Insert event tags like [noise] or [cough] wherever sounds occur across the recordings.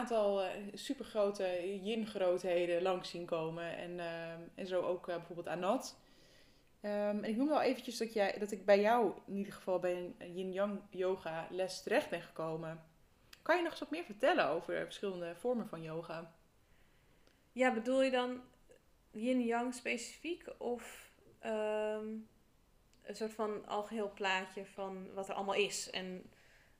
aantal uh, supergrote yin-grootheden langs zien komen. En, uh, en zo ook uh, bijvoorbeeld Anat. Um, en ik noem wel eventjes dat, jij, dat ik bij jou in ieder geval bij een yin-yang yoga les terecht ben gekomen. Kan je nog eens wat meer vertellen over verschillende vormen van yoga? Ja, bedoel je dan yin-yang specifiek of um, een soort van algeheel plaatje van wat er allemaal is? En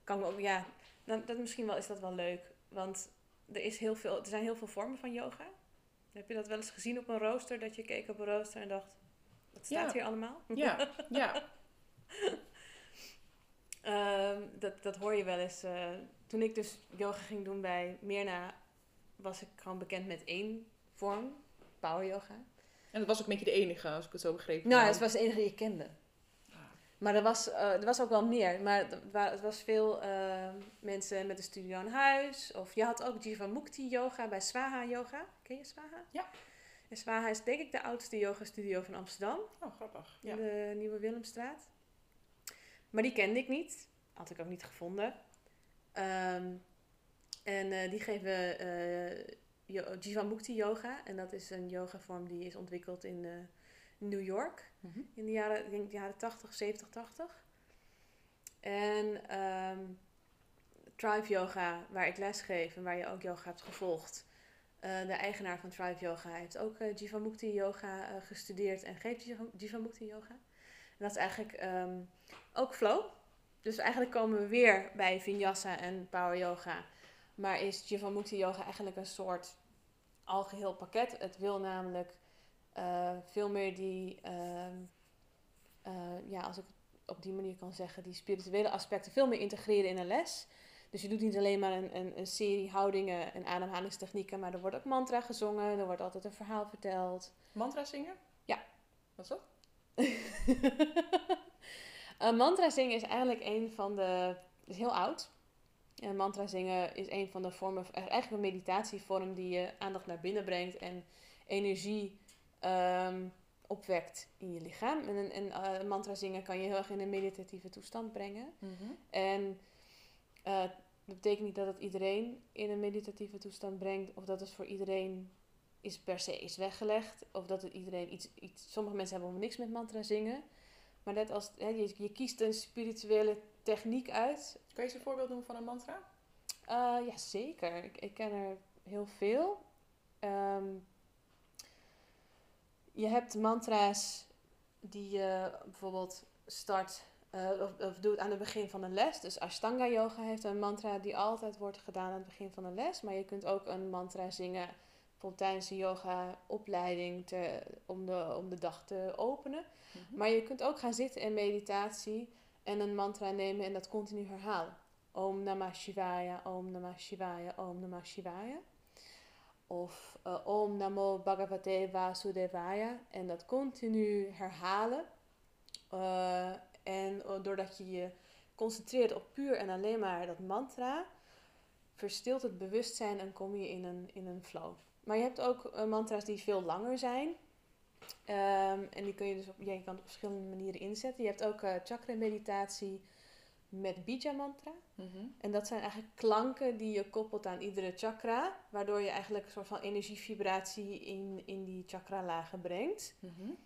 kan ook, ja, dat misschien wel is dat wel leuk. Want er, is heel veel, er zijn heel veel vormen van yoga. Heb je dat wel eens gezien op een rooster? Dat je keek op een rooster en dacht, wat staat hier allemaal? Ja, [laughs] ja. um, dat, dat hoor je wel eens. Uh, toen ik dus yoga ging doen bij Mirna, was ik gewoon bekend met één vorm, power yoga. En dat was ook een beetje de enige, als ik het zo begreep. Nou, het was de enige die je kende. Maar er was, uh, er was ook wel meer. Maar het was veel uh, mensen met een studio aan huis. Of je had ook Jivamukti yoga bij Swaha Yoga. Ken je Swaha? Ja. En Swaha is denk ik de oudste yoga studio van Amsterdam. Oh, grappig. Ja. In de Nieuwe Willemstraat. Maar die kende ik niet. Had ik ook niet gevonden. Um, en uh, die geven uh, Jivamukti yoga. En dat is een yogavorm die is ontwikkeld in New York. Mm-hmm. In de jaren, denk de jaren 80, 70, 80. En um, Tribe Yoga, waar ik les geef en waar je ook yoga hebt gevolgd. Uh, de eigenaar van Tribe Yoga heeft ook uh, Jivamukti Yoga uh, gestudeerd en geeft Jivamukti Yoga. En dat is eigenlijk um, ook flow. Dus eigenlijk komen we weer bij Vinyasa en Power Yoga. Maar is Jivamukti Yoga eigenlijk een soort algeheel pakket. Het wil namelijk uh, veel meer die, uh, uh, ja, als ik het op die manier kan zeggen, die spirituele aspecten veel meer integreren in een les. Dus je doet niet alleen maar een, een, een serie houdingen en ademhalingstechnieken, maar er wordt ook mantra gezongen, er wordt altijd een verhaal verteld. Mantra zingen? Ja. Wat is dat? [laughs] een mantra zingen is eigenlijk een van de, is heel oud. En mantra zingen is een van de vormen, eigenlijk een meditatievorm die je aandacht naar binnen brengt en energie um, opwekt in je lichaam. En een, een, uh, mantra zingen kan je heel erg in een meditatieve toestand brengen. Mm-hmm. En uh, dat betekent niet dat het iedereen in een meditatieve toestand brengt, of dat het voor iedereen is per se is weggelegd, of dat het iedereen iets, iets. Sommige mensen hebben helemaal niks met mantra zingen. Maar net als hè, je, je kiest een spirituele techniek uit. Kan je eens een voorbeeld noemen van een mantra? Uh, ja, zeker. Ik, ik ken er heel veel. Um, je hebt mantra's die je bijvoorbeeld start uh, of, of, doet aan het begin van een les. Dus Ashtanga Yoga heeft een mantra die altijd wordt gedaan aan het begin van een les. Maar je kunt ook een mantra zingen bijvoorbeeld tijdens de yoga opleiding te, om, de, om de dag te openen. Mm-hmm. Maar je kunt ook gaan zitten in meditatie en een mantra nemen en dat continu herhalen. Om Namah Shivaya, Om Namah Shivaya, Om Namah Shivaya. Of uh, Om Namo Bhagavate Vasudevaya. En dat continu herhalen. Uh, en doordat je je concentreert op puur en alleen maar dat mantra, verstilt het bewustzijn en kom je in een, in een flow. Maar je hebt ook mantra's die veel langer zijn. Um, en die kun je dus op, je kan op verschillende manieren inzetten. Je hebt ook chakra meditatie met bija mantra. Mm-hmm. En dat zijn eigenlijk klanken die je koppelt aan iedere chakra, waardoor je eigenlijk een soort van energievibratie in, in die chakralagen brengt. Mm-hmm.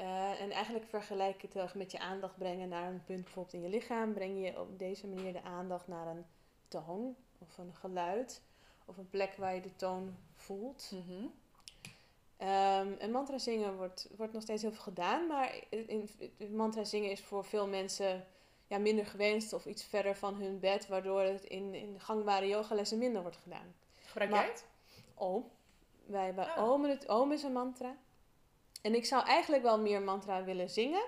Uh, en eigenlijk vergelijk het heel erg met je aandacht brengen naar een punt bijvoorbeeld in je lichaam. Breng je op deze manier de aandacht naar een toon of een geluid of een plek waar je de toon voelt. Mm-hmm. Um, en mantra zingen wordt, wordt nog steeds heel veel gedaan, maar in, in, mantra zingen is voor veel mensen ja, minder gewenst of iets verder van hun bed, waardoor het in, in gangbare yogalessen minder wordt gedaan. Gebruik jij het? Om. Wij hebben oh. om, het, om is een mantra. En ik zou eigenlijk wel meer mantra willen zingen.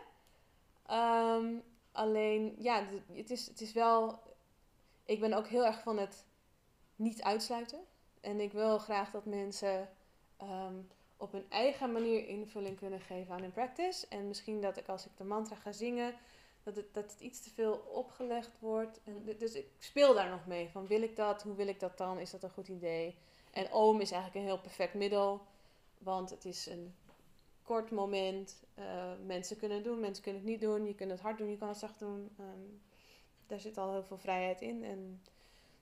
Um, alleen, ja, het is, het is wel... Ik ben ook heel erg van het niet uitsluiten. En ik wil graag dat mensen um, op hun eigen manier invulling kunnen geven aan hun practice. En misschien dat ik als ik de mantra ga zingen, dat het, dat het iets te veel opgelegd wordt. En dus ik speel daar nog mee. Van wil ik dat? Hoe wil ik dat dan? Is dat een goed idee? En oom is eigenlijk een heel perfect middel. Want het is een kort moment. Uh, mensen kunnen het doen, mensen kunnen het niet doen. Je kunt het hard doen, je kan het zacht doen. Um, daar zit al heel veel vrijheid in. En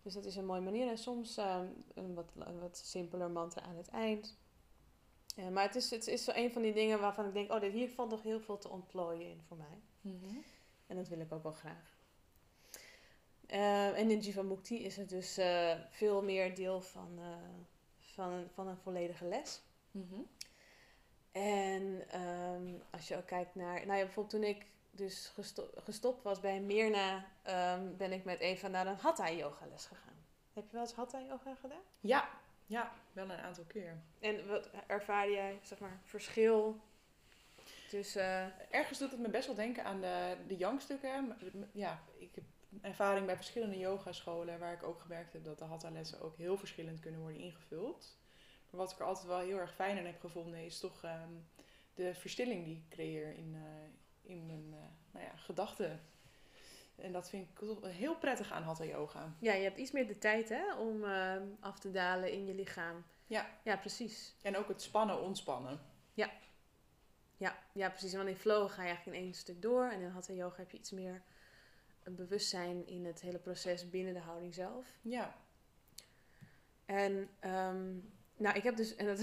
Dus dat is een mooie manier. En soms ehm, een, wat, wat simpeler mantra aan het eind. Eh, maar het is, het is zo een van die dingen waarvan ik denk, oh, dit, hier valt nog heel veel te ontplooien in voor mij. Mhm. En dat wil ik ook wel graag. Eh, en in Jivamukti is het dus eh, veel meer deel van, eh, van, een, van een volledige les. Mhm. En ehm, als je ook kijkt naar, nou ja, bijvoorbeeld toen ik dus gesto- gestopt was bij Mirna, ehm, ben ik met Eva naar een Hatha yoga les gegaan. Heb je wel eens Hatha yoga gedaan? Ja, ja, wel een aantal keer. En wat ervaar jij, zeg maar, verschil tussen... Ergens doet het me best wel denken aan de, de yang-stukken. Ja, ik heb ervaring bij verschillende yogascholen waar ik ook gemerkt heb dat de hatha-lessen ook heel verschillend kunnen worden ingevuld. Maar wat ik er altijd wel heel erg fijn aan heb gevonden is toch ehm, de verstilling die ik creëer in, eh, in mijn eh, nou ja, gedachten. En dat vind ik heel prettig aan hatha-yoga. Ja, je hebt iets meer de tijd hè, om ehm, af te dalen in je lichaam. Ja. Ja, precies. En ook het spannen, ontspannen. Ja, ja, precies. Want in flow ga je eigenlijk in één stuk door. En in hatha yoga heb je iets meer een bewustzijn in het hele proces binnen de houding zelf. Ja. En ehm, nou, ik heb dus, en dat,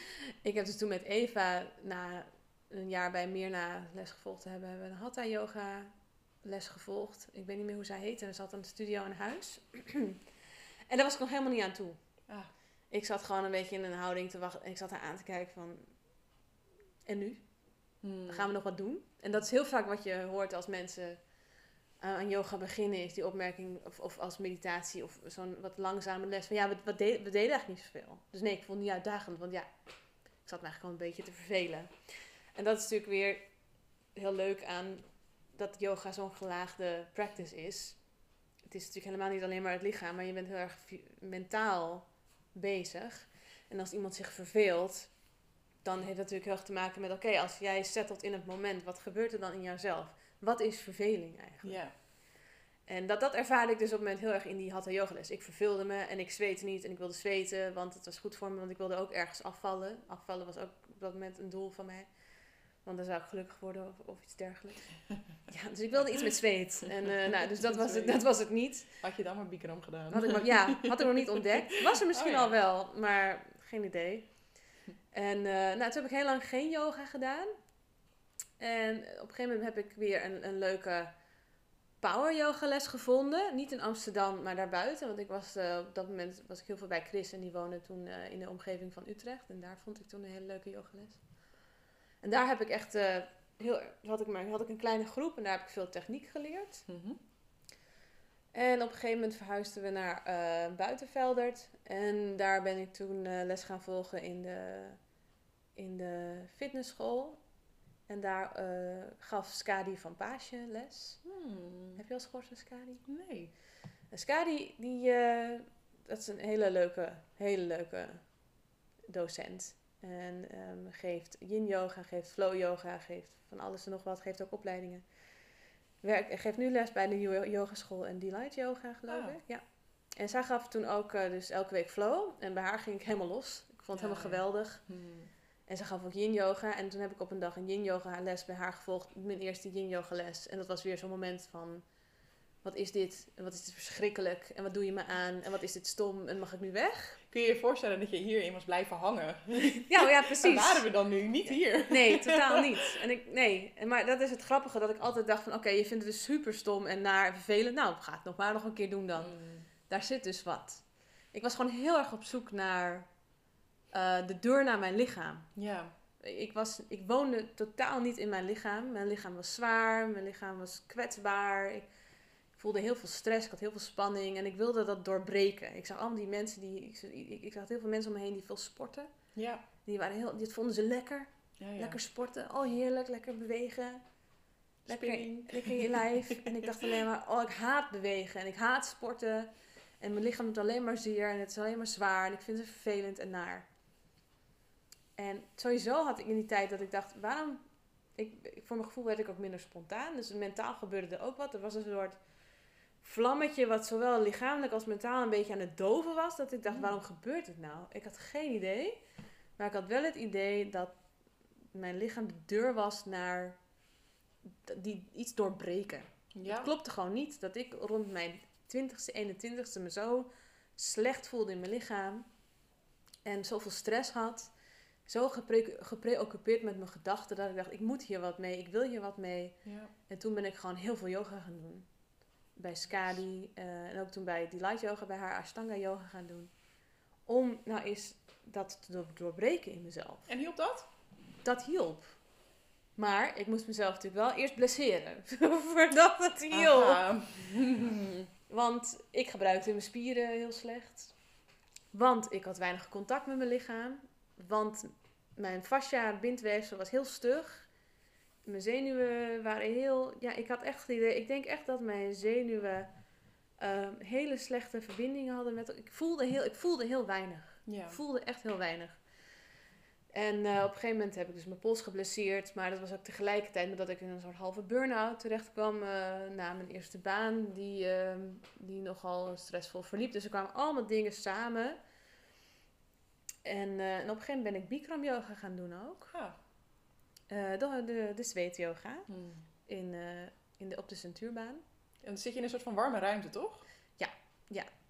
[laughs] ik heb dus toen met Eva na een jaar bij Mirna les gevolgd te hebben, hebben we een hatha yoga les gevolgd. Ik weet niet meer hoe zij heette. En ze had een studio in huis. [clears throat] en daar was ik nog helemaal niet aan toe. Ah. Ik zat gewoon een beetje in een houding te wachten. En ik zat haar aan te kijken van, en nu? Hmm. Gaan we nog wat doen? En dat is heel vaak wat je hoort als mensen aan aan yoga beginnen, is die opmerking, of, of als meditatie, of zo'n wat langzame les. Van ja, we, we, deden, we deden eigenlijk niet zoveel. Dus nee, ik vond het niet uitdagend, want ja, ik zat me eigenlijk gewoon een beetje te vervelen. En dat is natuurlijk weer heel leuk aan dat yoga zo'n gelaagde practice is. Het is natuurlijk helemaal niet alleen maar het lichaam, maar je bent heel erg mentaal bezig. En als iemand zich verveelt, dan heeft dat natuurlijk heel erg te maken met: oké, als jij settelt in het moment, wat gebeurt er dan in jouzelf? Wat is verveling eigenlijk? Ja. En dat, dat ervaarde ik dus op het moment heel erg in die hatha yoga les. Ik verveelde me en ik zweette niet en ik wilde zweten, want het was goed voor me, want ik wilde ook ergens afvallen. Afvallen was ook op dat moment een doel van mij. Want dan zou ik gelukkig worden of, of iets dergelijks. [laughs] Ja, dus ik wilde iets met zweet. En, eh, nou, dus dat was, het, dat was het niet. Had je dan maar Bikram gedaan? Had ik, ja, had ik nog niet ontdekt. Was er misschien Oh ja. al wel, maar geen idee. En eh, nou, toen heb ik heel lang geen yoga gedaan. En op een gegeven moment heb ik weer een, een leuke power yoga les gevonden. Niet in Amsterdam, maar daarbuiten. Want ik was eh, op dat moment was ik heel veel bij Chris en die woonde toen eh, in de omgeving van Utrecht. En daar vond ik toen een hele leuke yogales. En daar heb ik echt heel, had ik maar had ik een kleine groep en daar heb ik veel techniek geleerd. Mhm. En op een gegeven moment verhuisden we naar eh Buitenveldert. En daar ben ik toen eh, les gaan volgen in de, in de fitnessschool. En daar eh, gaf Skadi van Paasje les. Hmm. Heb je al eens gehoord van Skadi? Nee. En Skadi, die, dat is een hele leuke, hele leuke docent. En ehm, geeft yin yoga, geeft flow yoga, geeft van alles en nog wat, geeft ook opleidingen. Werk, geeft nu les bij de yo- yogaschool en Delight Yoga, geloof Ah. ik. Ja. En zij gaf toen ook eh, dus elke week flow. En bij haar ging ik helemaal los. Ik vond het Ja, helemaal ja. geweldig. Hmm. En ze gaf ook yin yoga. En toen heb ik op een dag een yin yoga les bij haar gevolgd. Mijn eerste yin yoga les. En dat was weer zo'n moment van... Wat is dit? En wat is dit verschrikkelijk? En wat doe je me aan? En wat is dit stom? En mag ik nu weg? Kun je je voorstellen dat je hierin was blijven hangen? Ja, ja [laughs] Waar precies. waren we dan nu? Niet hier. Nee, [laughs] totaal niet. En ik, nee. En Maar dat is het grappige. Dat ik altijd dacht van... Oké, je vindt het dus super stom en naar vervelend. Nou, ga het nog maar nog een keer doen dan. Hmm. Daar zit dus wat. Ik was gewoon heel erg op zoek naar... eh, de deur naar mijn lichaam. Ja. Ik, was, ik woonde totaal niet in mijn lichaam. Mijn lichaam was zwaar, mijn lichaam was kwetsbaar. Ik voelde heel veel stress, ik had heel veel spanning en ik wilde dat doorbreken. Ik zag allemaal die mensen die. Ik, ik, ik zag heel veel mensen om me heen die veel sporten. Ja. Die waren heel, dit vonden ze lekker. ja, ja. Lekker sporten. Oh, heerlijk, lekker bewegen. Lekker, Spinning. lekker in je lijf. [laughs] en ik dacht alleen maar, oh, ik haat bewegen en ik haat sporten. En mijn lichaam doet alleen maar zeer en het is alleen maar zwaar en ik vind het vervelend en naar. En sowieso had ik in die tijd dat ik dacht, waarom... Ik, ik- voor mijn gevoel werd ik ook minder spontaan. Dus mentaal gebeurde er ook wat. Er was een soort vlammetje wat zowel lichamelijk als mentaal een beetje aan het doven was. Dat ik dacht, Mm. waarom gebeurt het nou? Ik had geen idee. Maar ik had wel het idee dat mijn lichaam de deur was naar die, iets doorbreken. Ja. Het klopte gewoon niet dat ik rond mijn 20ste, 21ste me zo slecht voelde in mijn lichaam. En zoveel stress had. Zo gepre gepreoccupeerd met mijn gedachten dat ik dacht, ik moet hier wat mee, ik wil hier wat mee. Ja. En toen ben ik gewoon heel veel yoga gaan doen. Bij Skadi eh, en ook toen bij Delight Yoga, bij haar Ashtanga Yoga gaan doen. Om nou eens dat te door- doorbreken in mezelf. En hielp dat? Dat hielp. Maar ik moest mezelf natuurlijk wel eerst blesseren. [laughs] voordat het hielp. [laughs] Want ik gebruikte mijn spieren heel slecht. Want ik had weinig contact met mijn lichaam. Want mijn fascia, bindweefsel, was heel stug. Mijn zenuwen waren heel... Ja, ik had echt het idee... Ik denk echt dat mijn zenuwen ehm, hele slechte verbindingen hadden met... Ik voelde heel, ik voelde heel weinig. ja. Ik voelde echt heel weinig. En eh, op een gegeven moment heb ik dus mijn pols geblesseerd. Maar dat was ook tegelijkertijd met dat ik in een soort halve burn-out terecht kwam. eh, na mijn eerste baan, die, ehm, die nogal stressvol verliep. Dus er kwamen allemaal dingen samen. En, eh, en op een gegeven moment ben ik Bikram yoga gaan doen ook. Ah. Eh, de, de, de zweet yoga Hmm. in, eh, in de, op de centuurbaan. En dan zit je in een soort van warme ruimte, toch?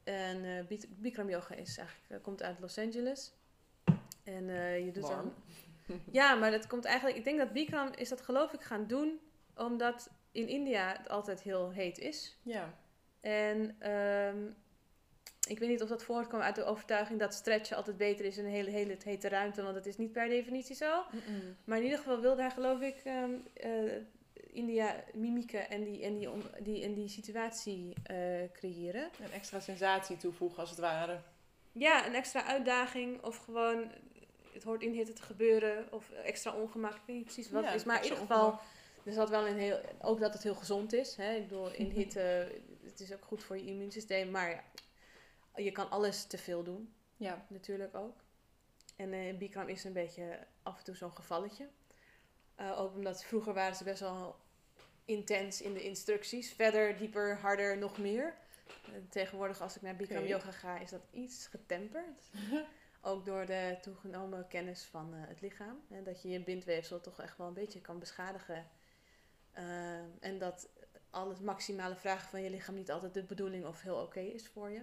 En eh, Bik- Bikram yoga is eigenlijk, komt uit Los Angeles. En je doet Warm. dan Ja, maar dat komt eigenlijk. Ik denk dat Bikram is dat geloof ik gaan doen omdat in India het altijd heel heet is. Ja. En ehm, ik weet niet of dat voortkwam uit de overtuiging dat stretchen altijd beter is in een hele, hele hete ruimte, want dat is niet per definitie zo. Maar in ieder geval wilde hij geloof ik ehm, eh, India mimieken en die, en die, om- die, en die situatie eh, creëren. Een extra sensatie toevoegen, als het ware. Ja, een extra uitdaging of gewoon het hoort in hitte te gebeuren of extra ongemak. Ik weet niet precies wat Ja, het is, maar in ieder geval ongemak. zat wel een heel, ook dat het heel gezond is. Hè? Ik bedoel, in [laughs] hitte, het is ook goed voor je immuunsysteem, maar ja, je kan alles te veel doen, Ja. natuurlijk ook. En eh Bikram is een beetje af en toe zo'n gevalletje. Eh, ook omdat vroeger waren ze best wel intens in de instructies. Verder, dieper, harder, nog meer. Eh, tegenwoordig als ik naar Bikram yoga ga, is dat iets getemperd. [laughs] Ook door de toegenomen kennis van het lichaam. En dat je je bindweefsel toch echt wel een beetje kan beschadigen. En dat alles maximale vragen van je lichaam niet altijd de bedoeling of heel oké is voor je.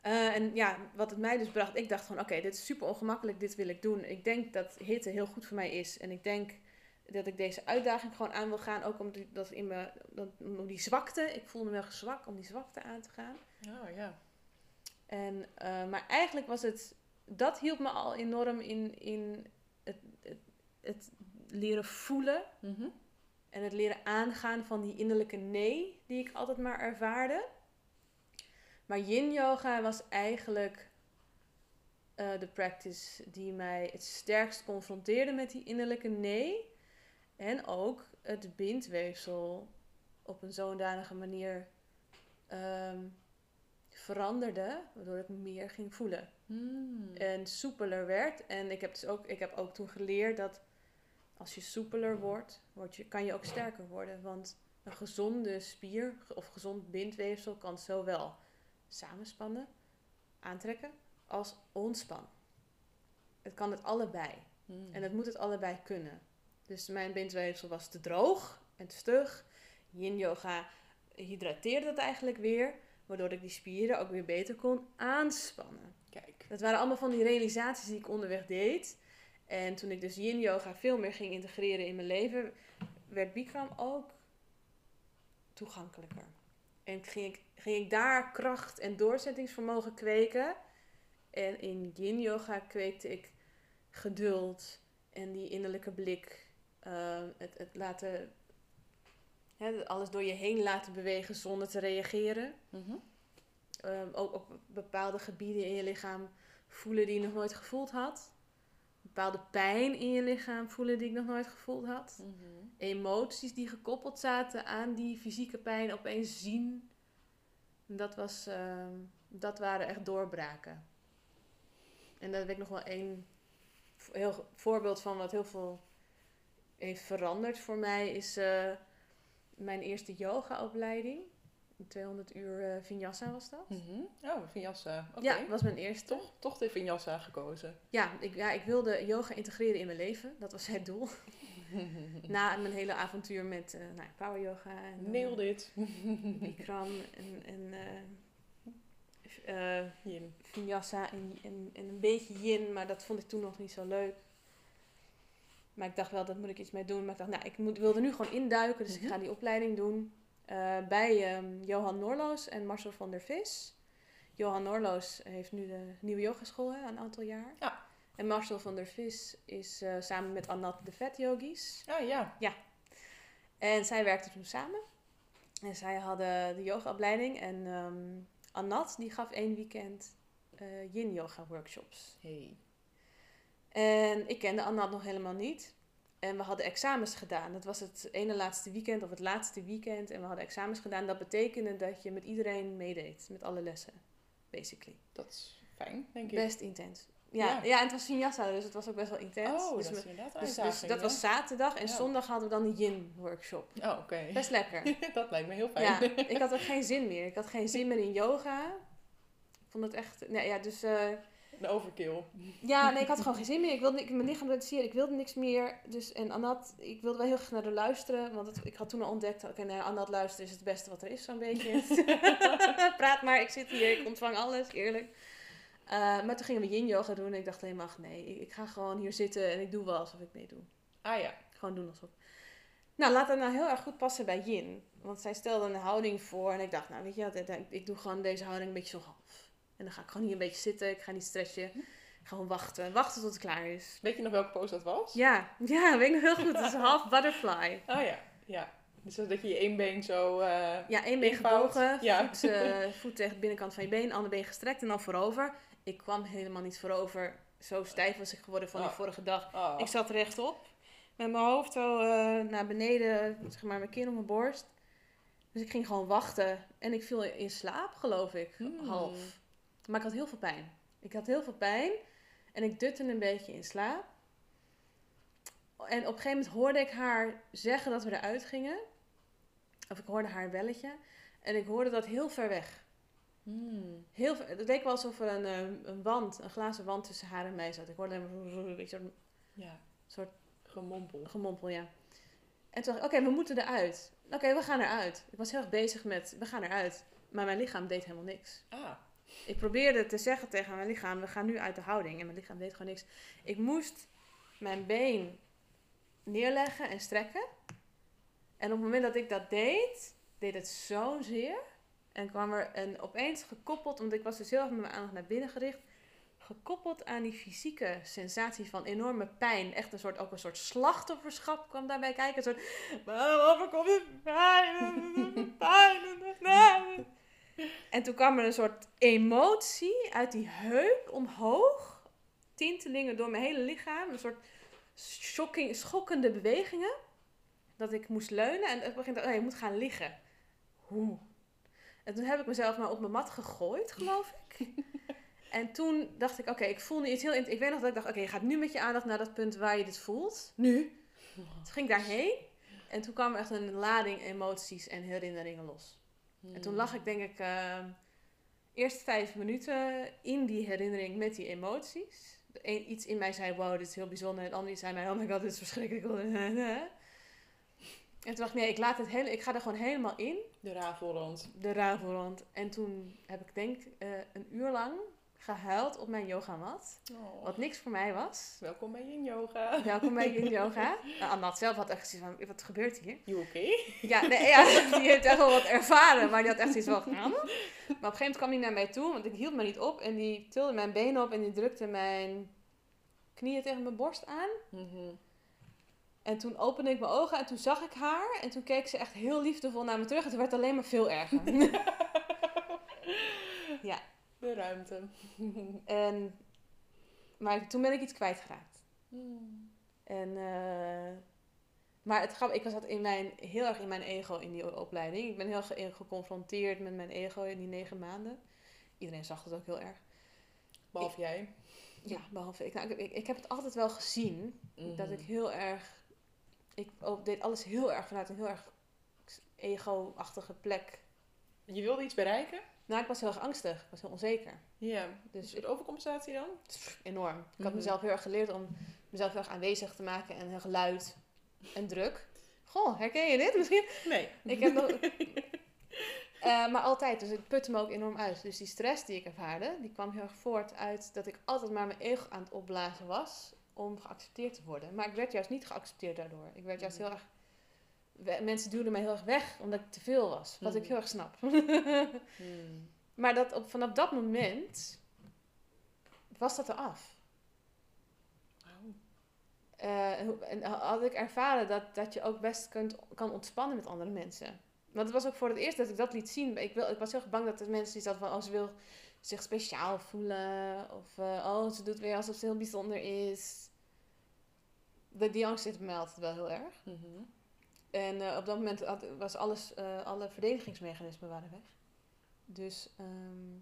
Eh, en ja, wat het mij dus bracht, ik dacht van oké, dit is super ongemakkelijk, dit wil ik doen. Ik denk dat hitte heel goed voor mij is. En ik denk dat ik deze uitdaging gewoon aan wil gaan. Ook om die, dat in me, dat, om die zwakte, ik voelde me wel zwak om die zwakte aan te gaan. Oh, ja. En, eh, maar eigenlijk was het, dat hielp me al enorm in, in het, het, het leren voelen Mhm. en het leren aangaan van die innerlijke nee die ik altijd maar ervaarde. Maar yin yoga was eigenlijk eh, de practice die mij het sterkst confronteerde met die innerlijke nee. En ook het bindweefsel op een zodanige manier ehm, veranderde, waardoor ik meer ging voelen Hmm. en soepeler werd. En ik heb, dus ook, ik heb ook toen geleerd dat als je soepeler wordt, word je, kan je ook sterker worden. Want een gezonde spier of gezond bindweefsel kan zowel samenspannen, aantrekken, als ontspannen. Het kan het allebei. Hmm. En het moet het allebei kunnen. Dus mijn bindweefsel was te droog en te stug. Yin yoga hydrateerde dat eigenlijk weer, waardoor ik die spieren ook weer beter kon aanspannen. Kijk. Dat waren allemaal van die realisaties die ik onderweg deed. En toen ik dus yin yoga veel meer ging integreren in mijn leven, werd Bikram ook toegankelijker. En ging ik, ging ik daar kracht en doorzettingsvermogen kweken. En in yin yoga kweekte ik geduld en die innerlijke blik. eh, het, het laten, hè, alles door je heen laten bewegen zonder te reageren. Mhm. Ehm, ook op bepaalde gebieden in je lichaam voelen die je nog nooit gevoeld had. Bepaalde pijn in je lichaam voelen die ik nog nooit gevoeld had. Mhm. Emoties die gekoppeld zaten aan die fysieke pijn opeens zien. En Dat, was, ehm, dat waren echt doorbraken. En daar heb ik nog wel één heel voorbeeld van wat heel veel heeft veranderd voor mij. Is eh, mijn eerste yogaopleiding. 200 uur eh, vinyasa was dat. Mhm. Oh, Vinyasa. Oké. Ja, was mijn eerste. Toch, toch de Vinyasa gekozen. Ja ik, ja, ik wilde yoga integreren in mijn leven. Dat was het doel. [laughs] Na mijn hele avontuur met eh, nou, power yoga en eh, Nail dit. Bikram en, en eh, Yin. vinyasa en, en, en een beetje yin, maar dat vond ik toen nog niet zo leuk. Maar ik dacht wel, dat moet ik iets mee doen. Maar ik dacht, nou, ik moet, wilde nu gewoon induiken, dus ik ga die opleiding doen. Eh, bij ehm, Johan Norloos en Marcel van der Vis. Johan Norloos heeft nu de nieuwe yogaschool hè, een aantal jaar. Ja. En Marcel van der Vis is eh, samen met Anat de Vet Yogis. Ah ja. En zij werkten toen samen. En zij hadden de yogaopleiding. En Anat die gaf één weekend eh, yin yoga workshops. Hey. En ik kende Anat nog helemaal niet. En we hadden examens gedaan. Dat was het ene laatste weekend of het laatste weekend. En we hadden examens gedaan. Dat betekende dat je met iedereen meedeed. Met alle lessen. Basically. Dat is fijn, denk ik. Best intens. Ja, Ja. ja. en het was vinyasa, dus het was ook best wel intens. Oh, dus dat is inderdaad een dus, dus dat was zaterdag. En Ja. zondag hadden we dan de yin workshop. Oh, oké. Best lekker. [laughs] dat lijkt me heel fijn. Ja, [laughs] ik had er geen zin meer. Ik had geen zin meer in yoga. Ik vond het echt... Nee, ja, dus... eh, Een overkill. ja, nee, ik had gewoon geen zin meer. Ik wilde ik, mijn lichaam reduceren. Ik wilde niks meer. Dus, en Annat, ik wilde wel heel graag naar haar luisteren. Want het- ik had toen al ontdekt... Oké, naar Annat luisteren is het beste wat er is, zo'n beetje. [laughs] Praat maar, ik zit hier. Ik ontvang alles, eerlijk. Eh, maar toen gingen we yin yoga doen. En ik dacht helemaal, nee, ik, ik ga gewoon hier zitten. En ik doe wel alsof ik meedoe. Ah ja. Gewoon doen alsof. Nou, laat dat nou heel erg goed passen bij Yin. Want zij stelde een houding voor. En ik dacht, nou weet je wat, ik- ik doe gewoon deze houding een beetje zo. En dan ga ik gewoon hier een beetje zitten. Ik ga niet stretchen. Gewoon wachten. Wachten tot het klaar is. Weet je nog welke pose dat was? Ja, [laughs] ja, weet ik nog heel goed. Het is half butterfly. Ah [laughs] ja. Ja. Dus dat je je één been zo... eh, Ja, één been gebogen. Ja. Voet, eh, [laughs] voet tegen de binnenkant van je been. Ander been gestrekt en dan voorover. Ik kwam helemaal niet voorover. Zo stijf was ik geworden van die Oh. vorige dag. oh. Ik zat rechtop. Met mijn hoofd zo eh, naar beneden, zeg maar, mijn kin op mijn borst. Dus ik ging gewoon wachten. En ik viel in slaap, geloof ik. Hmm. Half. Maar ik had heel veel pijn. Ik had heel veel pijn. En ik dutte een beetje in slaap. En op een gegeven moment hoorde ik haar zeggen dat we eruit gingen. Of ik hoorde haar belletje. En ik hoorde dat heel ver weg. Hmm. Heel ver, het leek wel alsof er een, eh, een wand, een glazen wand tussen haar en mij zat. Ik hoorde een beetje Ja. soort Gemompel. gemompel, ja. En toen dacht ik, oké, we moeten eruit. Oké, we gaan eruit. Ik was heel erg bezig met, we gaan eruit. Maar mijn lichaam deed helemaal niks. Ah. Ik probeerde te zeggen tegen mijn lichaam, we gaan nu uit de houding. En mijn lichaam deed gewoon niks. Ik moest mijn been neerleggen en strekken. En op het moment dat ik dat deed, deed het zo zeer. En kwam er een, opeens gekoppeld, want ik was dus heel erg met mijn aandacht naar binnen gericht. Gekoppeld aan die fysieke sensatie van enorme pijn. Echt een soort, ook een soort slachtofferschap kwam daarbij kijken. Een soort, waarom overkomt het pijn? [laughs] Pijn. En toen kwam er een soort emotie uit die heup omhoog. Tintelingen door mijn hele lichaam. Een soort shocking, schokkende bewegingen. Dat ik moest leunen en op gegeven moment, oh, je moet gaan liggen. Hoe? En toen heb ik mezelf maar op mijn mat gegooid, geloof ik. [laughs] en toen dacht ik, oké, ik voel nu iets heel... Ik weet nog dat ik dacht, oké, je gaat nu met je aandacht naar dat punt waar je dit voelt. Nu. Toen ging ik daarheen. En toen kwam er echt een lading emoties en herinneringen los. En toen lag ik denk ik uh, eerst vijf minuten in die herinnering met die emoties. Iets in mij zei, wow, dit is heel bijzonder. En het andere zei mij, oh my god, dit is verschrikkelijk. [laughs] En toen dacht ik, nee, ik, laat het hele, ik ga er gewoon helemaal in. De ravel rond. De ravel rond. En toen heb ik denk uh, een uur lang gehuild op mijn yogamat. Oh. Wat niks voor mij was. Welkom bij Yin Yoga. Welkom bij Yin Yoga. [laughs] Nou, Annat zelf had echt zoiets van, wat gebeurt hier? You okay? Ja, nee, ja, [laughs] die heeft echt wel wat ervaren, maar die had echt iets wel gedaan. Maar op een gegeven moment kwam hij naar mij toe, want ik hield me niet op. En die tilde mijn benen op en die drukte mijn knieën tegen mijn borst aan. Mm -hmm. En toen opende ik mijn ogen en toen zag ik haar. En toen keek ze echt heel liefdevol naar me terug. En het werd alleen maar veel erger. [laughs] ja. De ruimte. [laughs] en, maar toen ben ik iets kwijtgeraakt. Mm. En, uh, maar het grap, ik was in mijn, heel erg in mijn ego in die opleiding. Ik ben heel ge geconfronteerd met mijn ego in die negen maanden. Iedereen zag het ook heel erg. Behalve ik, jij? Ja, behalve ik. Nou, ik. Ik heb het altijd wel gezien. Mm -hmm. Dat ik heel erg... Ik deed alles heel erg vanuit een heel erg ego-achtige plek. Je wilde iets bereiken? Nou, ik was heel erg angstig. Ik was heel onzeker. Ja. Dus de overcompensatie dan? Pff, enorm. Ik had mezelf heel erg geleerd om mezelf heel erg aanwezig te maken en heel luid. en druk. Goh, herken je dit [laughs] misschien? Nee. Ik heb nog... [laughs] Eh, maar altijd, dus het putte me ook enorm uit. Dus die stress die ik ervaarde, die kwam heel erg voort uit dat ik altijd maar mijn ego aan het opblazen was om geaccepteerd te worden. Maar ik werd juist niet geaccepteerd daardoor. Ik werd juist Mhm. heel erg... Mensen duwden mij heel erg weg omdat ik te veel was. Wat ik Mhm. heel erg snap. [laughs] Hmm. maar dat op, vanaf dat moment was dat eraf. Wauw. Eh, en had ik ervaren dat, dat je ook best kunt, kan ontspannen met andere mensen. Want het was ook voor het eerst dat ik dat liet zien. Ik, wil, ik was heel erg bang dat de mensen die zaten van... Oh, ze wil zich speciaal voelen. Of eh, oh, ze doet weer alsof ze heel bijzonder is. De, die angst zit mij altijd wel heel erg. Mhm. En eh, op dat moment had, was alles... eh, alle verdedigingsmechanismen waren weg. Dus ehm,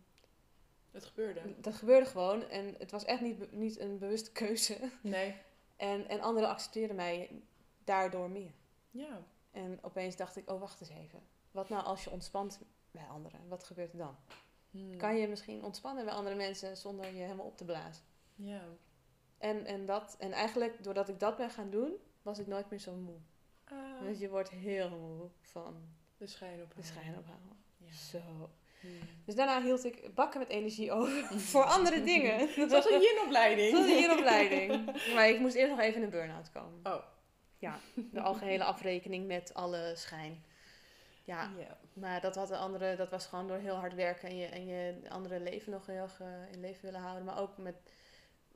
Het gebeurde. dat gebeurde gewoon. En het was echt niet, niet een bewuste keuze. Nee. [laughs] En, en anderen accepteerden mij daardoor meer. Ja. En opeens dacht ik, oh wacht eens even. Wat nou als je ontspant bij anderen? Wat gebeurt er dan? Hmm. Kan je misschien ontspannen bij andere mensen zonder je helemaal op te blazen? Ja. En, en, dat, en eigenlijk, doordat ik dat ben gaan doen, was ik nooit meer zo moe. Want je wordt heel moe van de schijn op. de schijn. Ja. Zo. Hmm. Dus daarna hield ik bakken met energie over [laughs] voor andere dingen. Was een yin-opleiding. Dat was een opleiding. [laughs] Maar ik moest eerst nog even in een burn-out komen. Oh. Ja, de algehele afrekening met alle schijn. Ja. Maar dat, had de andere, dat was gewoon door heel hard werken en je, en je andere leven nog heel erg in leven willen houden. Maar ook met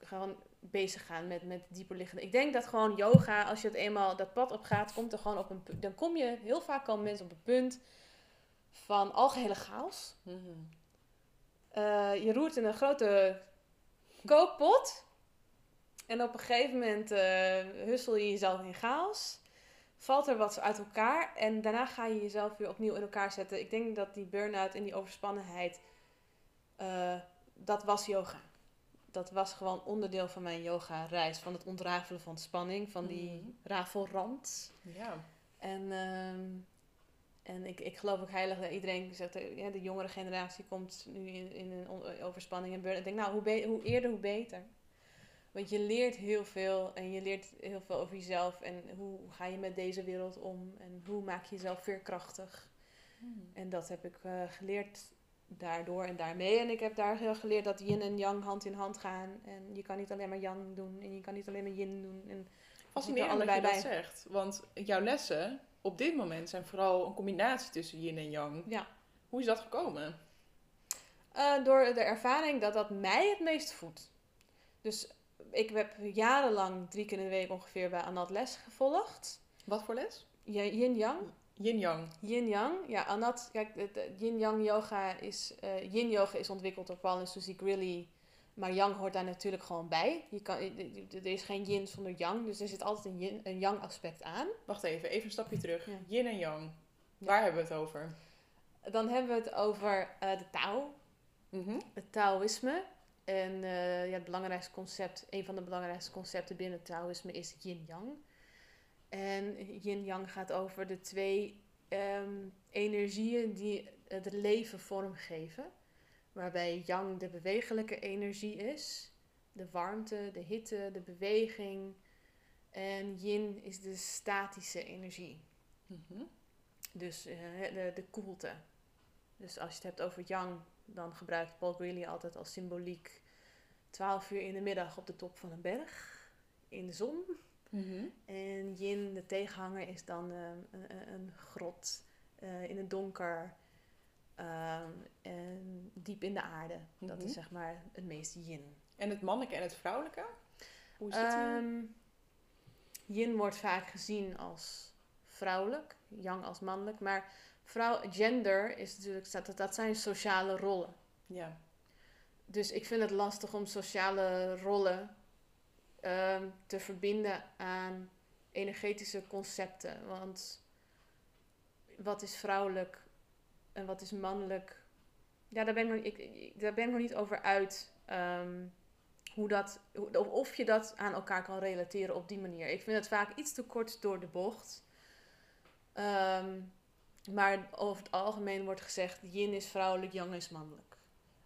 gewoon bezig gaan met, met dieper liggende. Ik denk dat gewoon yoga, als je het eenmaal dat pad op gaat, komt er gewoon op een Dan kom je, heel vaak komen mensen op een punt van algehele chaos. Mhm. Eh, je roert in een grote kookpot. En op een gegeven moment eh hussel je jezelf in chaos. Valt er wat uit elkaar. En daarna ga je jezelf weer opnieuw in elkaar zetten. Ik denk dat die burn-out en die overspannenheid. eh, dat was yoga. Dat was gewoon onderdeel van mijn yoga-reis. Van het ontrafelen van spanning. Van die Mhm. rafelrand. Ja. En, ehm, en ik, ik geloof ook heilig dat iedereen zegt, eh, ja, de jongere generatie komt nu in, in een overspanning en burn. Ik denk, nou, hoe, hoe eerder, hoe beter. Want je leert heel veel en je leert heel veel over jezelf en hoe ga je met deze wereld om en hoe maak je jezelf veerkrachtig. Hmm. En dat heb ik eh, geleerd daardoor en daarmee. En ik heb daar heel geleerd dat yin en yang hand in hand gaan. En je kan niet alleen maar yang doen en je kan niet alleen maar yin doen. En Fascinerend er dat je allebei dat zegt. Want jouw lessen op dit moment zijn vooral een combinatie tussen yin en yang. ja, Hoe is dat gekomen? Eh, door de ervaring dat dat mij het meest voedt. Dus ik heb jarenlang drie keer in de week ongeveer bij Anat les gevolgd. Wat voor les? Yin-yang. Yin-yang. Yin-yang. Ja, Anat, kijk, de, de yin-yang yoga is... eh, yin-yoga is ontwikkeld door Paul en Suzy Grilly. Maar yang hoort daar natuurlijk gewoon bij. Je kan, er is geen yin zonder yang. Dus er zit altijd een, yin, een yang aspect aan. Wacht even, even een stapje terug. Ja. Yin en yang. Waar hebben we het over? Dan hebben we het over eh, de Tao. Mhm. het Taoïsme. En eh, ja, het belangrijkste concept, een van de belangrijkste concepten binnen het Taoïsme is yin-yang. En yin-yang gaat over de twee ehm, energieën die het leven vormgeven. Waarbij yang de bewegelijke energie is, de warmte, de hitte, de beweging. En yin is de statische energie. Mhm. Dus eh, de, de koelte. Dus als je het hebt over yang, dan gebruikt Paul Greeley altijd als symboliek 12 uur in de middag op de top van een berg in de zon. Mhm. En yin, de tegenhanger, is dan eh, een, grot eh, in het donker ehm, en diep in de aarde. Dat Mhm. is zeg maar het meest yin. En het mannelijke en het vrouwelijke? Hoe is het? Ehm, yin wordt vaak gezien als vrouwelijk, yang als mannelijk. Maar vrouw, gender is natuurlijk, dat, dat zijn sociale rollen. ja. Dus ik vind het lastig om sociale rollen ehm, te verbinden aan energetische concepten. Want wat is vrouwelijk en wat is mannelijk? Ja, daar ben ik nog, ik, daar ben ik nog niet over uit. ehm, hoe dat, of je dat aan elkaar kan relateren op die manier. Ik vind het vaak iets te kort door de bocht. Ehm, maar over het algemeen wordt gezegd: yin is vrouwelijk, yang is mannelijk.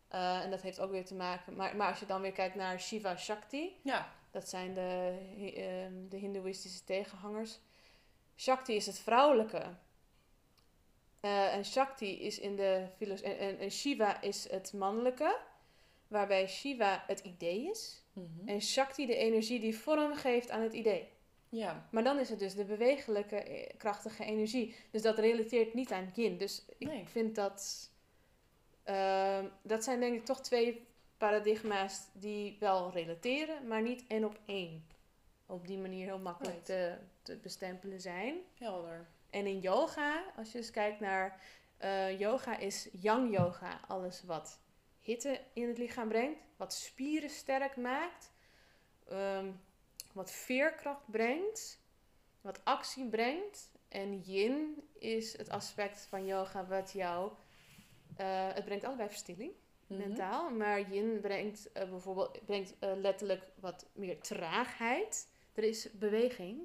Eh, en dat heeft ook weer te maken. Maar, maar als je dan weer kijkt naar Shiva Shakti, Ja. Dat zijn de, ehm, de Hindoeïstische tegenhangers. Shakti is het vrouwelijke. Eh, en Shakti is in de filosofie. En, en, en Shiva is het mannelijke. Waarbij Shiva het idee is. Mhm. En Shakti de energie die vorm geeft aan het idee. Ja. Maar dan is het dus de bewegelijke, eh, krachtige energie. Dus dat relateert niet aan yin. Dus ik Nee. vind dat... ehm, dat zijn denk ik toch twee paradigma's die wel relateren, maar niet één op één. Op die manier heel makkelijk Right. te, te bestempelen zijn. Helder. En in yoga, als je eens kijkt naar... eh, yoga is yang yoga. Alles wat hitte in het lichaam brengt. Wat spieren sterk maakt. ehm, wat veerkracht brengt. Wat actie brengt. En yin is het aspect van yoga wat jou... eh, het brengt allebei verstilling, Mhm. mentaal. Maar yin brengt eh, bijvoorbeeld brengt, eh, letterlijk wat meer traagheid. Er is beweging.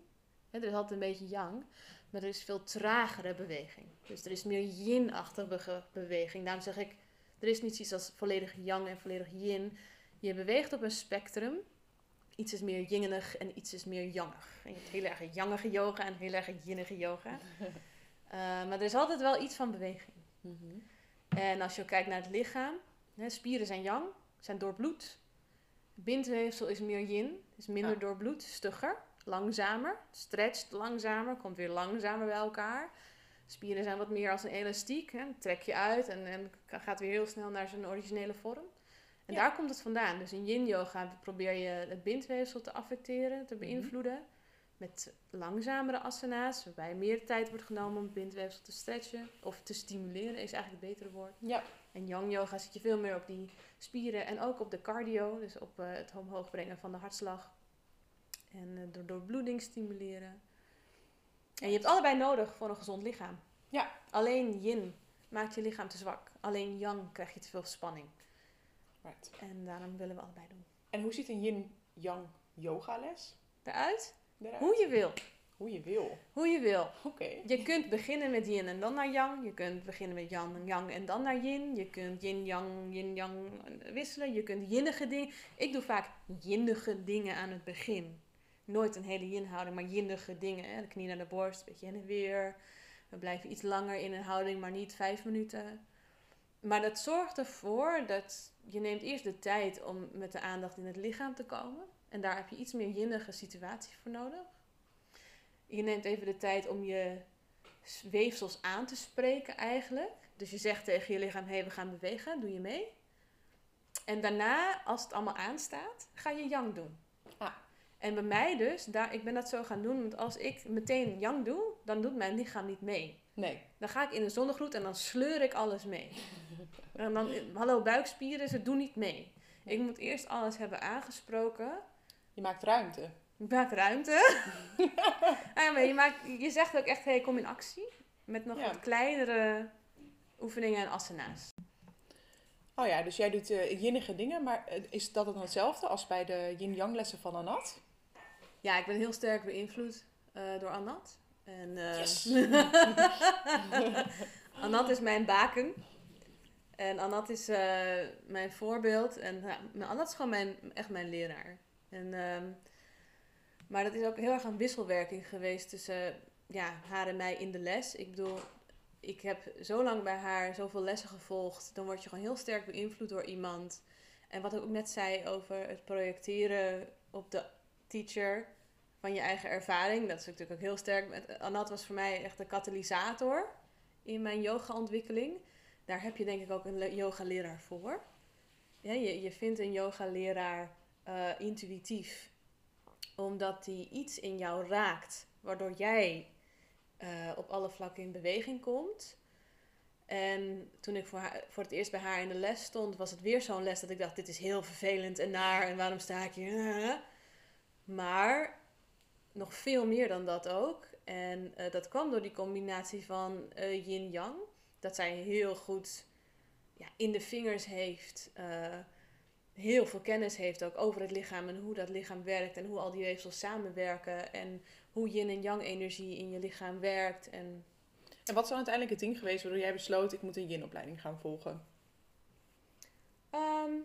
Hè, er is altijd een beetje yang. Maar er is veel tragere beweging. Dus er is meer yin-achtige beweging. Daarom zeg ik, er is niet iets als volledig yang en volledig yin. Je beweegt op een spectrum. Iets is meer yingenig en iets is meer yangig. En je hebt heel erg yangige yoga en heel erg yinnige yoga. [laughs] Eh, maar er is altijd wel iets van beweging. Mhm. En als je kijkt naar het lichaam, hè, spieren zijn yang, zijn doorbloed. Bindweefsel is meer yin, is minder Ja. doorbloed, stugger, langzamer, stretcht langzamer, komt weer langzamer bij elkaar. Spieren zijn wat meer als een elastiek, hè, trek je uit en, en gaat weer heel snel naar zijn originele vorm. En Ja. daar komt het vandaan. Dus in yin yoga probeer je het bindweefsel te affecteren, te Mhm. beïnvloeden. Met langzamere asana's, waarbij meer tijd wordt genomen om het bindweefsel te stretchen. Of te stimuleren is eigenlijk het betere woord. Ja. En yang yoga zit je veel meer op die spieren en ook op de cardio, dus op eh, het omhoog brengen van de hartslag. En eh, door doorbloeding stimuleren. En je hebt allebei nodig voor een gezond lichaam. Ja. Alleen yin maakt je lichaam te zwak. Alleen yang krijg je te veel spanning. Right. En daarom willen we allebei doen. En hoe ziet een yin-yang yogales Eruit? eruit? Hoe je wil. Hoe je wil. Hoe je wil. Oké. Je kunt beginnen met yin en dan naar yang. Je kunt beginnen met yang en yang en dan naar yin. Je kunt yin-yang, yin-yang wisselen. Je kunt yinnige dingen. Ik doe vaak yinnige dingen aan het begin. Nooit een hele yin-houding, maar yinnige dingen. Hè? De knie naar de borst, een beetje heen en weer. We blijven iets langer in een houding, maar niet vijf minuten. Maar dat zorgt ervoor dat je neemt eerst de tijd om met de aandacht in het lichaam te komen. En daar heb je iets meer yinnige situatie voor nodig. Je neemt even de tijd om je weefsels aan te spreken eigenlijk. Dus je zegt tegen je lichaam, hé, hey, we gaan bewegen, doe je mee? En daarna, als het allemaal aanstaat, ga je yang doen. Ah. En bij mij dus, daar, ik ben dat zo gaan doen, want als ik meteen yang doe, dan doet mijn lichaam niet mee. Nee. Dan ga ik in een zonnegroet en dan sleur ik alles mee. En dan, hallo buikspieren, ze doen niet mee. Ik moet eerst alles hebben aangesproken. Je maakt ruimte. Je maakt ruimte. [laughs] Ah ja, maar je, maakt, je zegt ook echt, hey, kom in actie. Met nog Ja. wat kleinere oefeningen en asana's. Oh ja, dus jij doet eh yinnige dingen, maar eh, is dat dan hetzelfde als bij de yin-yang lessen van Anat? Ja, ik ben heel sterk beïnvloed eh, door Anat. En, Yes. [laughs] Anat is mijn baken. En Anat is mijn voorbeeld. En Anat is gewoon mijn, echt mijn leraar. En, ehm, maar dat is ook heel erg een wisselwerking geweest tussen ja, haar en mij in de les. Ik bedoel, ik heb zo lang bij haar zoveel lessen gevolgd. Dan word je gewoon heel sterk beïnvloed door iemand. En wat ik ook net zei over het projecteren op de teacher van je eigen ervaring. Dat is natuurlijk ook heel sterk. Anat was voor mij echt de katalysator in mijn yoga-ontwikkeling. Daar heb je denk ik ook een le- yoga-leraar voor. Ja, je, je vindt een yoga-leraar eh, intuïtief, omdat die iets in jou raakt, waardoor jij eh, op alle vlakken in beweging komt. En toen ik voor, voor het eerst bij haar in de les stond, was het weer zo'n les dat ik dacht: dit is heel vervelend en naar en waarom sta ik hier? [laughs] Maar nog veel meer dan dat ook. En eh, dat kwam door die combinatie van eh, yin-yang. Dat zij heel goed ja, in de vingers heeft. eh, heel veel kennis heeft ook over het lichaam en hoe dat lichaam werkt. En hoe al die weefsels samenwerken. En hoe yin en yang energie in je lichaam werkt. En En wat is dan uiteindelijk het ding geweest waardoor jij besloot, ik moet een yin-opleiding gaan volgen? Ehm, nou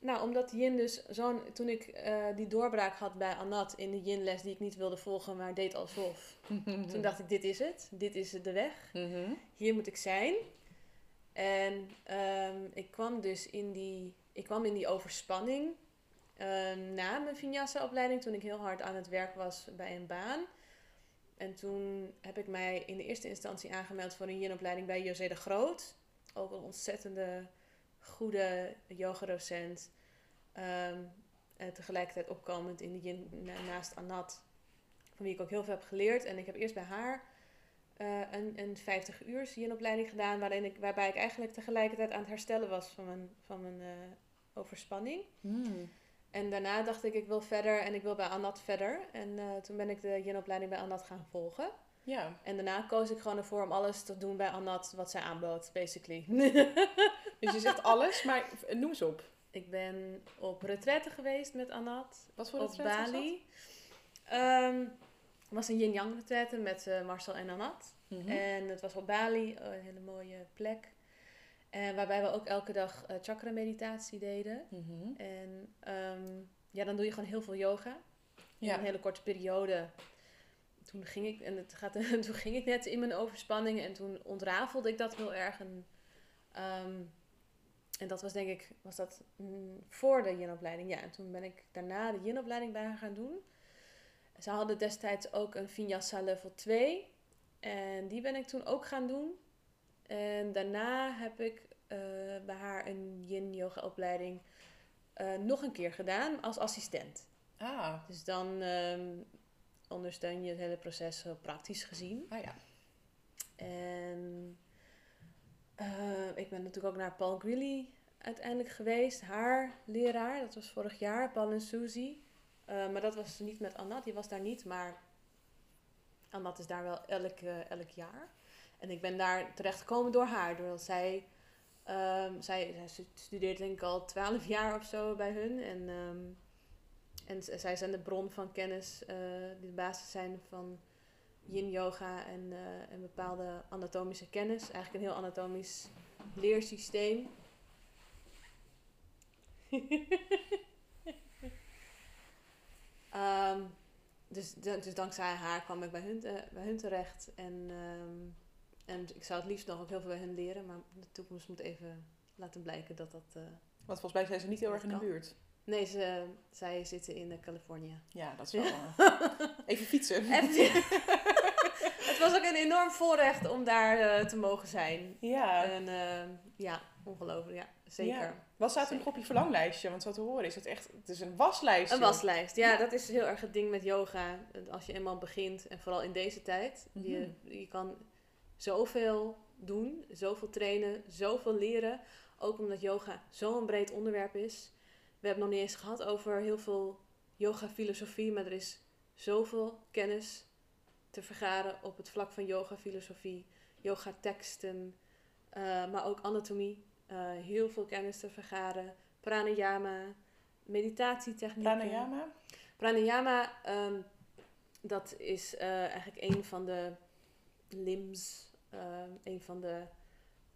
Nou, omdat yin dus zo'n... Toen ik eh, die doorbraak had bij Anat in de yin-les die ik niet wilde volgen, maar deed alsof. [laughs] Toen dacht ik, dit is het. Dit is de weg. Mhm. Hier moet ik zijn. En ehm, ik kwam dus in die, ik kwam in die overspanning ehm, na mijn vinyasa-opleiding, toen ik heel hard aan het werk was bij een baan. En toen heb ik mij in de eerste instantie aangemeld voor een yin-opleiding bij José de Groot. Ook een ontzettende goede yogadocent. Ehm en tegelijkertijd opkomend in de yin na- naast Anat. Van wie ik ook heel veel heb geleerd. En ik heb eerst bij haar eh, een, een 50 uur yin-opleiding gedaan. Waarin ik, waarbij ik eigenlijk tegelijkertijd aan het herstellen was van mijn, van mijn eh, overspanning. Mm. En daarna dacht ik, ik wil verder en ik wil bij Anat verder. En eh, toen ben ik de yin-opleiding bij Anat gaan volgen. Ja. En daarna koos ik gewoon ervoor om alles te doen bij Anat wat zij aanbood, basically. [laughs] Dus je zegt alles, maar noem eens op. ik ben op retraite geweest met Anat. Wat voor op retraite was dat? Bali. Het was een yin-yang retraite met eh, Marcel en Anat. Mhm. En het was op Bali, eh, een hele mooie plek. En waarbij we ook elke dag eh, chakra meditatie deden. Mhm. En ehm, ja, dan doe je gewoon heel veel yoga. In Ja. een hele korte periode. Toen ging ik, en het gaat, [laughs] toen ging ik net in mijn overspanning en toen ontrafelde ik dat heel erg. En, ehm, en dat was denk ik, was dat mm, voor de yin-opleiding. Ja, en toen ben ik daarna de yin-opleiding bij haar gaan doen. Ze hadden destijds ook een Vinyasa level 2. En die ben ik toen ook gaan doen. En daarna heb ik eh, bij haar een yin-yoga opleiding eh, nog een keer gedaan als assistent. Ah, Dus dan ehm, ondersteun je het hele proces heel praktisch gezien. ah ja. En eh, ik ben natuurlijk ook naar Paul Greeley uiteindelijk geweest. Haar leraar, dat was vorig jaar, Paul en Suzy. Eh, maar dat was niet met Annat, die was daar niet. Maar Annat is daar wel elk, eh, elk jaar. En ik ben daar terechtgekomen door haar. Doordat zij, ehm, zij, zij stu- studeert denk ik al twaalf [laughs] jaar of zo bij hun. En, ehm, en zij zijn de bron van kennis, eh, die de basis zijn van yin yoga en, en bepaalde anatomische kennis. Eigenlijk een heel anatomisch leersysteem. [laughs] Ehm, dus, dus dankzij haar kwam ik bij hun, te- bij hun terecht. En, ehm, en ik zou het liefst nog ook heel veel bij hun leren. Maar de toekomst moet even laten blijken dat dat... eh, Want volgens mij zijn ze niet heel erg in de buurt. Nee, ze, zij zitten in eh, Californië. Ja, dat is [laughs] wel... eh, Even fietsen. [laughs] Het was ook een enorm voorrecht om daar eh, te mogen zijn. Ja. En eh, ja, ongelooflijk. Ja, zeker. Ja. Wat staat er nog op je verlanglijstje? Want zo te horen is het echt... Het is een waslijstje. Een waslijst. Ja, Ja. dat is heel erg het ding met yoga. Als je eenmaal begint, en vooral in deze tijd, je, je kan zoveel doen, zoveel trainen, zoveel leren. Ook omdat yoga zo'n breed onderwerp is. We hebben het nog niet eens gehad over heel veel yoga-filosofie, maar er is zoveel kennis te vergaren op het vlak van yoga-filosofie, yoga-teksten, eh, maar ook anatomie. Eh, heel veel kennis te vergaren. Pranayama, meditatietechnieken. Pranayama? Pranayama, ehm, dat is eh, eigenlijk een van de limbs, ehm, een van de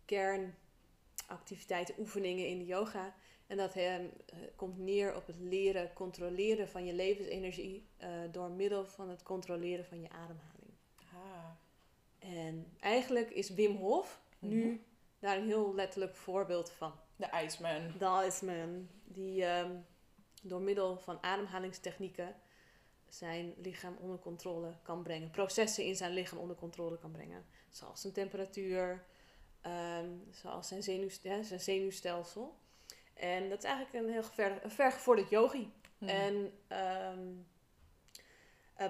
kernactiviteiten, oefeningen in de yoga. En dat ehm, eh, komt neer op het leren, controleren van je levensenergie eh, door middel van het controleren van je ademhaling. Ah. En eigenlijk is Wim Hof nu Mhm. Daar een heel letterlijk voorbeeld van. De Iceman. De Iceman, die ehm, door middel van ademhalingstechnieken zijn lichaam onder controle kan brengen. Processen in zijn lichaam onder controle kan brengen. Zoals zijn temperatuur, ehm, zoals zijn, zenuwst- ja, zijn zenuwstelsel. En dat is eigenlijk een heel ver, een vergevorderd yogi. Hm. En eh,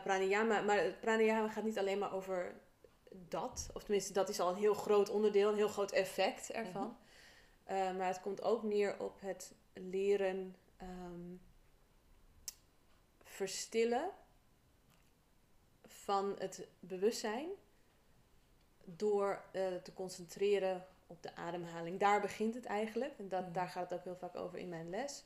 pranayama, maar pranayama gaat niet alleen maar over dat. Of tenminste, dat is al een heel groot onderdeel, een heel groot effect ervan. Mhm. Eh, maar het komt ook neer op het leren ehm, verstillen van het bewustzijn door eh, te concentreren op de ademhaling. Daar begint het eigenlijk. En dat, Mhm. daar gaat het ook heel vaak over in mijn les.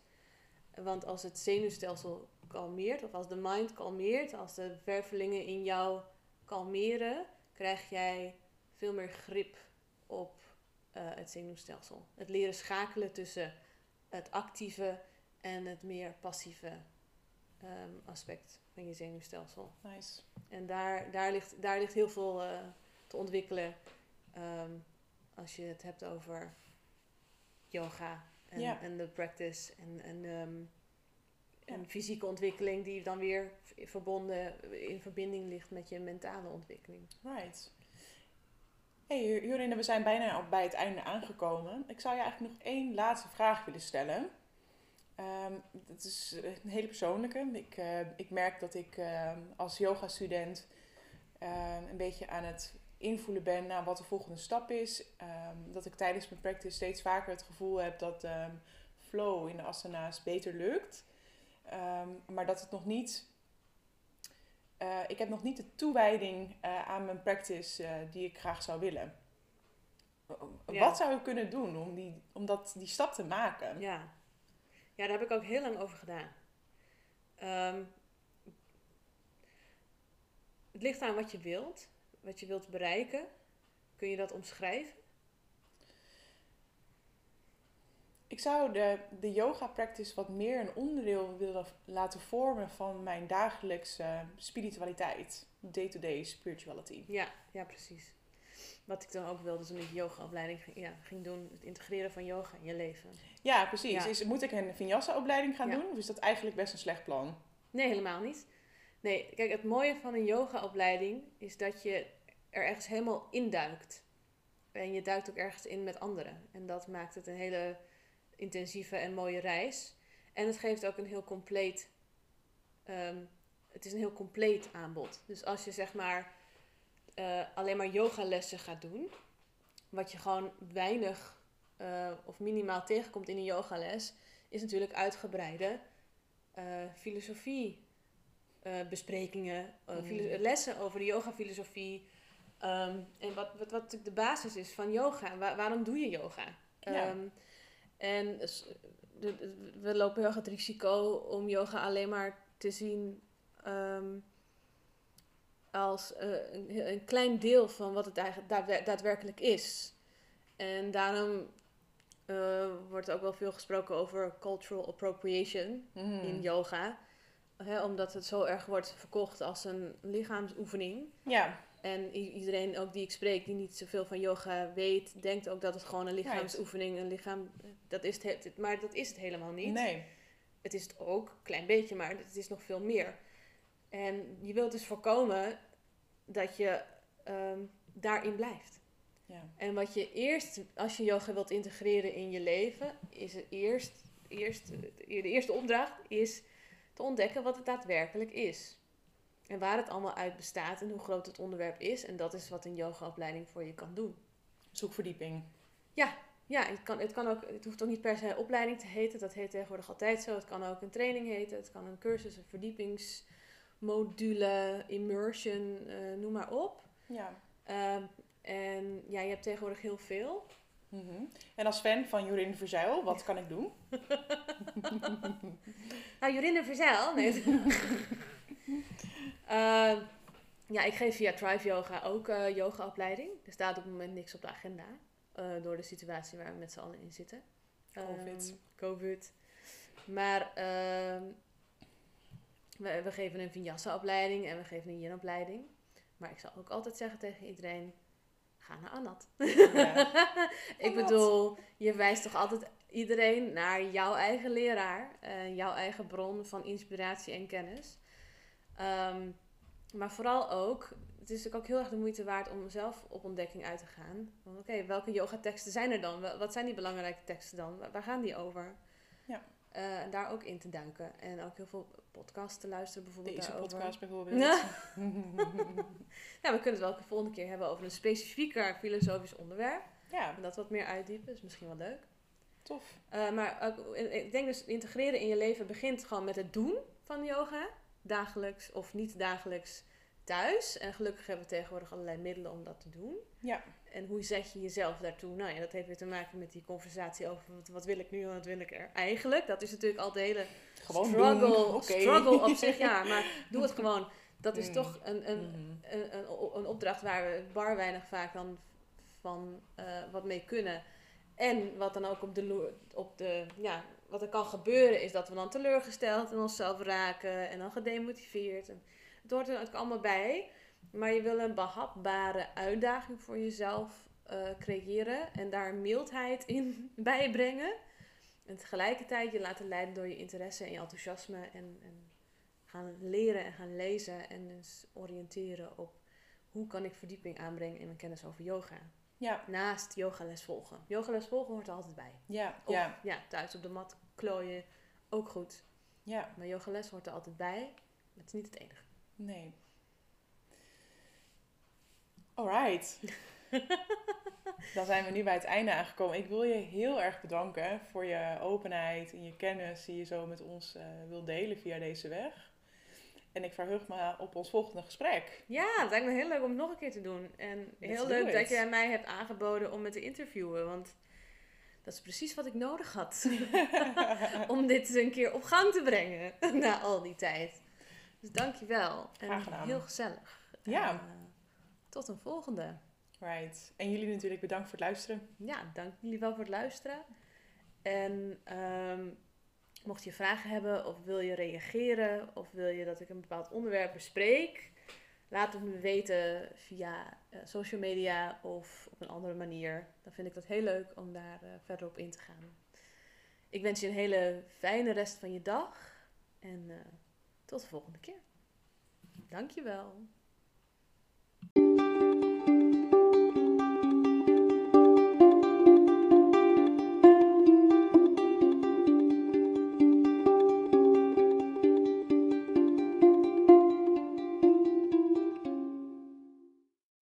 Want als het zenuwstelsel kalmeert, of als de mind kalmeert, als de wervelingen in jou kalmeren, krijg jij veel meer grip op eh, het zenuwstelsel. Het leren schakelen tussen het actieve en het meer passieve ehm, aspect van je zenuwstelsel. Nice. En daar, daar, ligt, daar ligt heel veel eh, te ontwikkelen ehm, als je het hebt over yoga en, de practice en, en, ehm, en fysieke ontwikkeling die dan weer verbonden in verbinding ligt met je mentale ontwikkeling. Right. Hey Jorinde, we zijn bijna al bij het einde aangekomen. Ik zou je eigenlijk nog één laatste vraag willen stellen. Ehm dat is een hele persoonlijke. Ik, eh, ik merk dat ik ehm, als yoga-student ehm, een beetje aan het invoelen ben naar wat de volgende stap is. Dat ik tijdens mijn practice steeds vaker het gevoel heb dat ehm, flow in de asana's beter lukt. Ehm, maar dat het nog niet eh, ik heb nog niet de toewijding eh, aan mijn practice eh, die ik graag zou willen. Ja. Wat zou ik kunnen doen om, die, om dat, die stap te maken? Ja. ja, daar heb ik ook heel lang over gedaan. Ehm, het ligt aan wat je wilt, wat je wilt bereiken. Kun je dat omschrijven? Ik zou de, de yoga practice wat meer een onderdeel willen laten vormen van mijn dagelijkse spiritualiteit. Day-to-day spirituality. Ja, ja, precies. Wat ik dan ook wilde toen ik yogaopleiding ging, ja, ging doen, het integreren van yoga in je leven. Ja, precies. Ja. Is, moet ik een vinyasa-opleiding gaan Ja. doen? Of is dat eigenlijk best een slecht plan? Nee, helemaal niet. Nee, kijk, het mooie van een yogaopleiding is dat je er ergens helemaal induikt. En je duikt ook ergens in met anderen. En dat maakt het een hele intensieve en mooie reis. En het geeft ook een heel compleet. ehm, het is een heel compleet aanbod. Dus als je zeg maar eh, alleen maar yogalessen gaat doen, wat je gewoon weinig eh, of minimaal tegenkomt in een yogales, is natuurlijk uitgebreide eh, filosofie besprekingen, Mm. filo- lessen over de yoga-filosofie. ehm, en wat, wat, wat natuurlijk de basis is van yoga. Wa- waarom doe je yoga? Ja. En we lopen heel erg het risico om yoga alleen maar te zien ehm, als eh, een, een klein deel van wat het eigenlijk daadwer- daadwerkelijk is. En daarom eh, wordt ook wel veel gesproken over cultural appropriation Hmm. in yoga. Hè, omdat het zo erg wordt verkocht als een lichaamsoefening. Ja, En iedereen ook die ik spreek, die niet zoveel van yoga weet, denkt ook dat het gewoon een lichaamsoefening, een lichaam, dat is het, he- maar dat is het helemaal niet. nee. Het is het ook, een klein beetje, maar het is nog veel meer. En je wilt dus voorkomen dat je ehm, daarin blijft. Ja. En wat je eerst, als je yoga wilt integreren in je leven, is het eerst, eerst de eerste opdracht is te ontdekken wat het daadwerkelijk is. En waar het allemaal uit bestaat en hoe groot het onderwerp is. En dat is wat een yogaopleiding voor je kan doen. Zoek verdieping. Ja, het, kan, het, kan ook, het hoeft ook niet per se opleiding te heten. Dat heet tegenwoordig altijd zo. Het kan ook een training heten. Het kan een cursus, een verdiepingsmodule, immersion, eh, noem maar op. Ja. Ehm, en ja, je hebt tegenwoordig heel veel. Mhm. En als fan van Jorinde Verzuil, wat kan ik doen? [laughs] [laughs] Nou, Jorinde Verzeil. Nee. [laughs] Ehm, ja, ik geef via Thrive Yoga ook eh yogaopleiding. Er staat op het moment niks op de agenda. eh, door de situatie waar we met z'n allen in zitten. Covid. Ehm, Covid. Maar ehm, we, we geven een Vinyasa-opleiding en we geven een yin-opleiding. Maar ik zal ook altijd zeggen tegen iedereen, ga naar Anat. Ja. [laughs] ik bedoel, je wijst toch altijd iedereen naar jouw eigen leraar. eh, jouw eigen bron van inspiratie en kennis. Ehm, maar vooral ook, het is natuurlijk ook heel erg de moeite waard om zelf op ontdekking uit te gaan. Oké, welke yoga-teksten zijn er dan? Wa- Wat zijn die belangrijke teksten dan? Wa- Waar gaan die over? Ja. Eh, en daar ook in te duiken. En ook heel veel podcasts te luisteren bijvoorbeeld Deze daarover. podcast bijvoorbeeld. [laughs] Ja. Nou, we kunnen het wel de volgende keer hebben over een specifieker filosofisch onderwerp. ja, En dat wat meer uitdiepen, is misschien wel leuk. tof. Eh, maar ook, ik denk dus integreren in je leven begint gewoon met het doen van yoga. Dagelijks of niet dagelijks thuis. En gelukkig hebben we tegenwoordig allerlei middelen om dat te doen. Ja. En hoe zet je jezelf daartoe? Nou ja, dat heeft weer te maken met die conversatie over wat, wat wil ik nu en wat wil ik er eigenlijk. Dat is natuurlijk altijd een hele Gewoon struggle. Oké. struggle op zich. Ja, maar doe het gewoon. Dat is Mm. toch een, een, Mhm. een, een, een opdracht waar we bar weinig vaak dan van eh, wat mee kunnen. En wat dan ook op de, op de, ja, wat er kan gebeuren is dat we dan teleurgesteld in onszelf raken en dan gedemotiveerd. Het hoort er natuurlijk allemaal bij. Maar je wil een behapbare uitdaging voor jezelf eh, creëren en daar mildheid in [laughs] bijbrengen. En tegelijkertijd je laten leiden door je interesse en je enthousiasme en, en gaan leren en gaan lezen en dus oriënteren op hoe kan ik verdieping aanbrengen in mijn kennis over yoga. Ja, Naast yogales volgen. Yogales volgen hoort er altijd bij. ja, Of ja, ja, thuis op de mat klooien, ook goed. ja. Maar yogales hoort er altijd bij. Het is niet het enige. Nee. Alright. [laughs] Dan zijn we nu bij het einde aangekomen. Ik wil je heel erg bedanken voor je openheid en je kennis die je zo met ons eh wil delen via deze weg. En ik verheug me op ons volgende gesprek. Ja, het lijkt me heel leuk om het nog een keer te doen. En heel leuk dat jij mij hebt aangeboden om me te interviewen. Want dat is precies wat ik nodig had. [laughs] [laughs] om dit een keer op gang te brengen [laughs] na al die tijd. Dus dankjewel. En Graag gedaan. heel gezellig. Ja. En, eh, tot een volgende. Right. En jullie natuurlijk bedankt voor het luisteren. Ja, dank jullie wel voor het luisteren. En ehm, mocht je vragen hebben of wil je reageren of wil je dat ik een bepaald onderwerp bespreek, laat het me weten via eh, social media of op een andere manier. Dan vind ik dat heel leuk om daar eh, verder op in te gaan. Ik wens je een hele fijne rest van je dag en eh, tot de volgende keer. Dankjewel.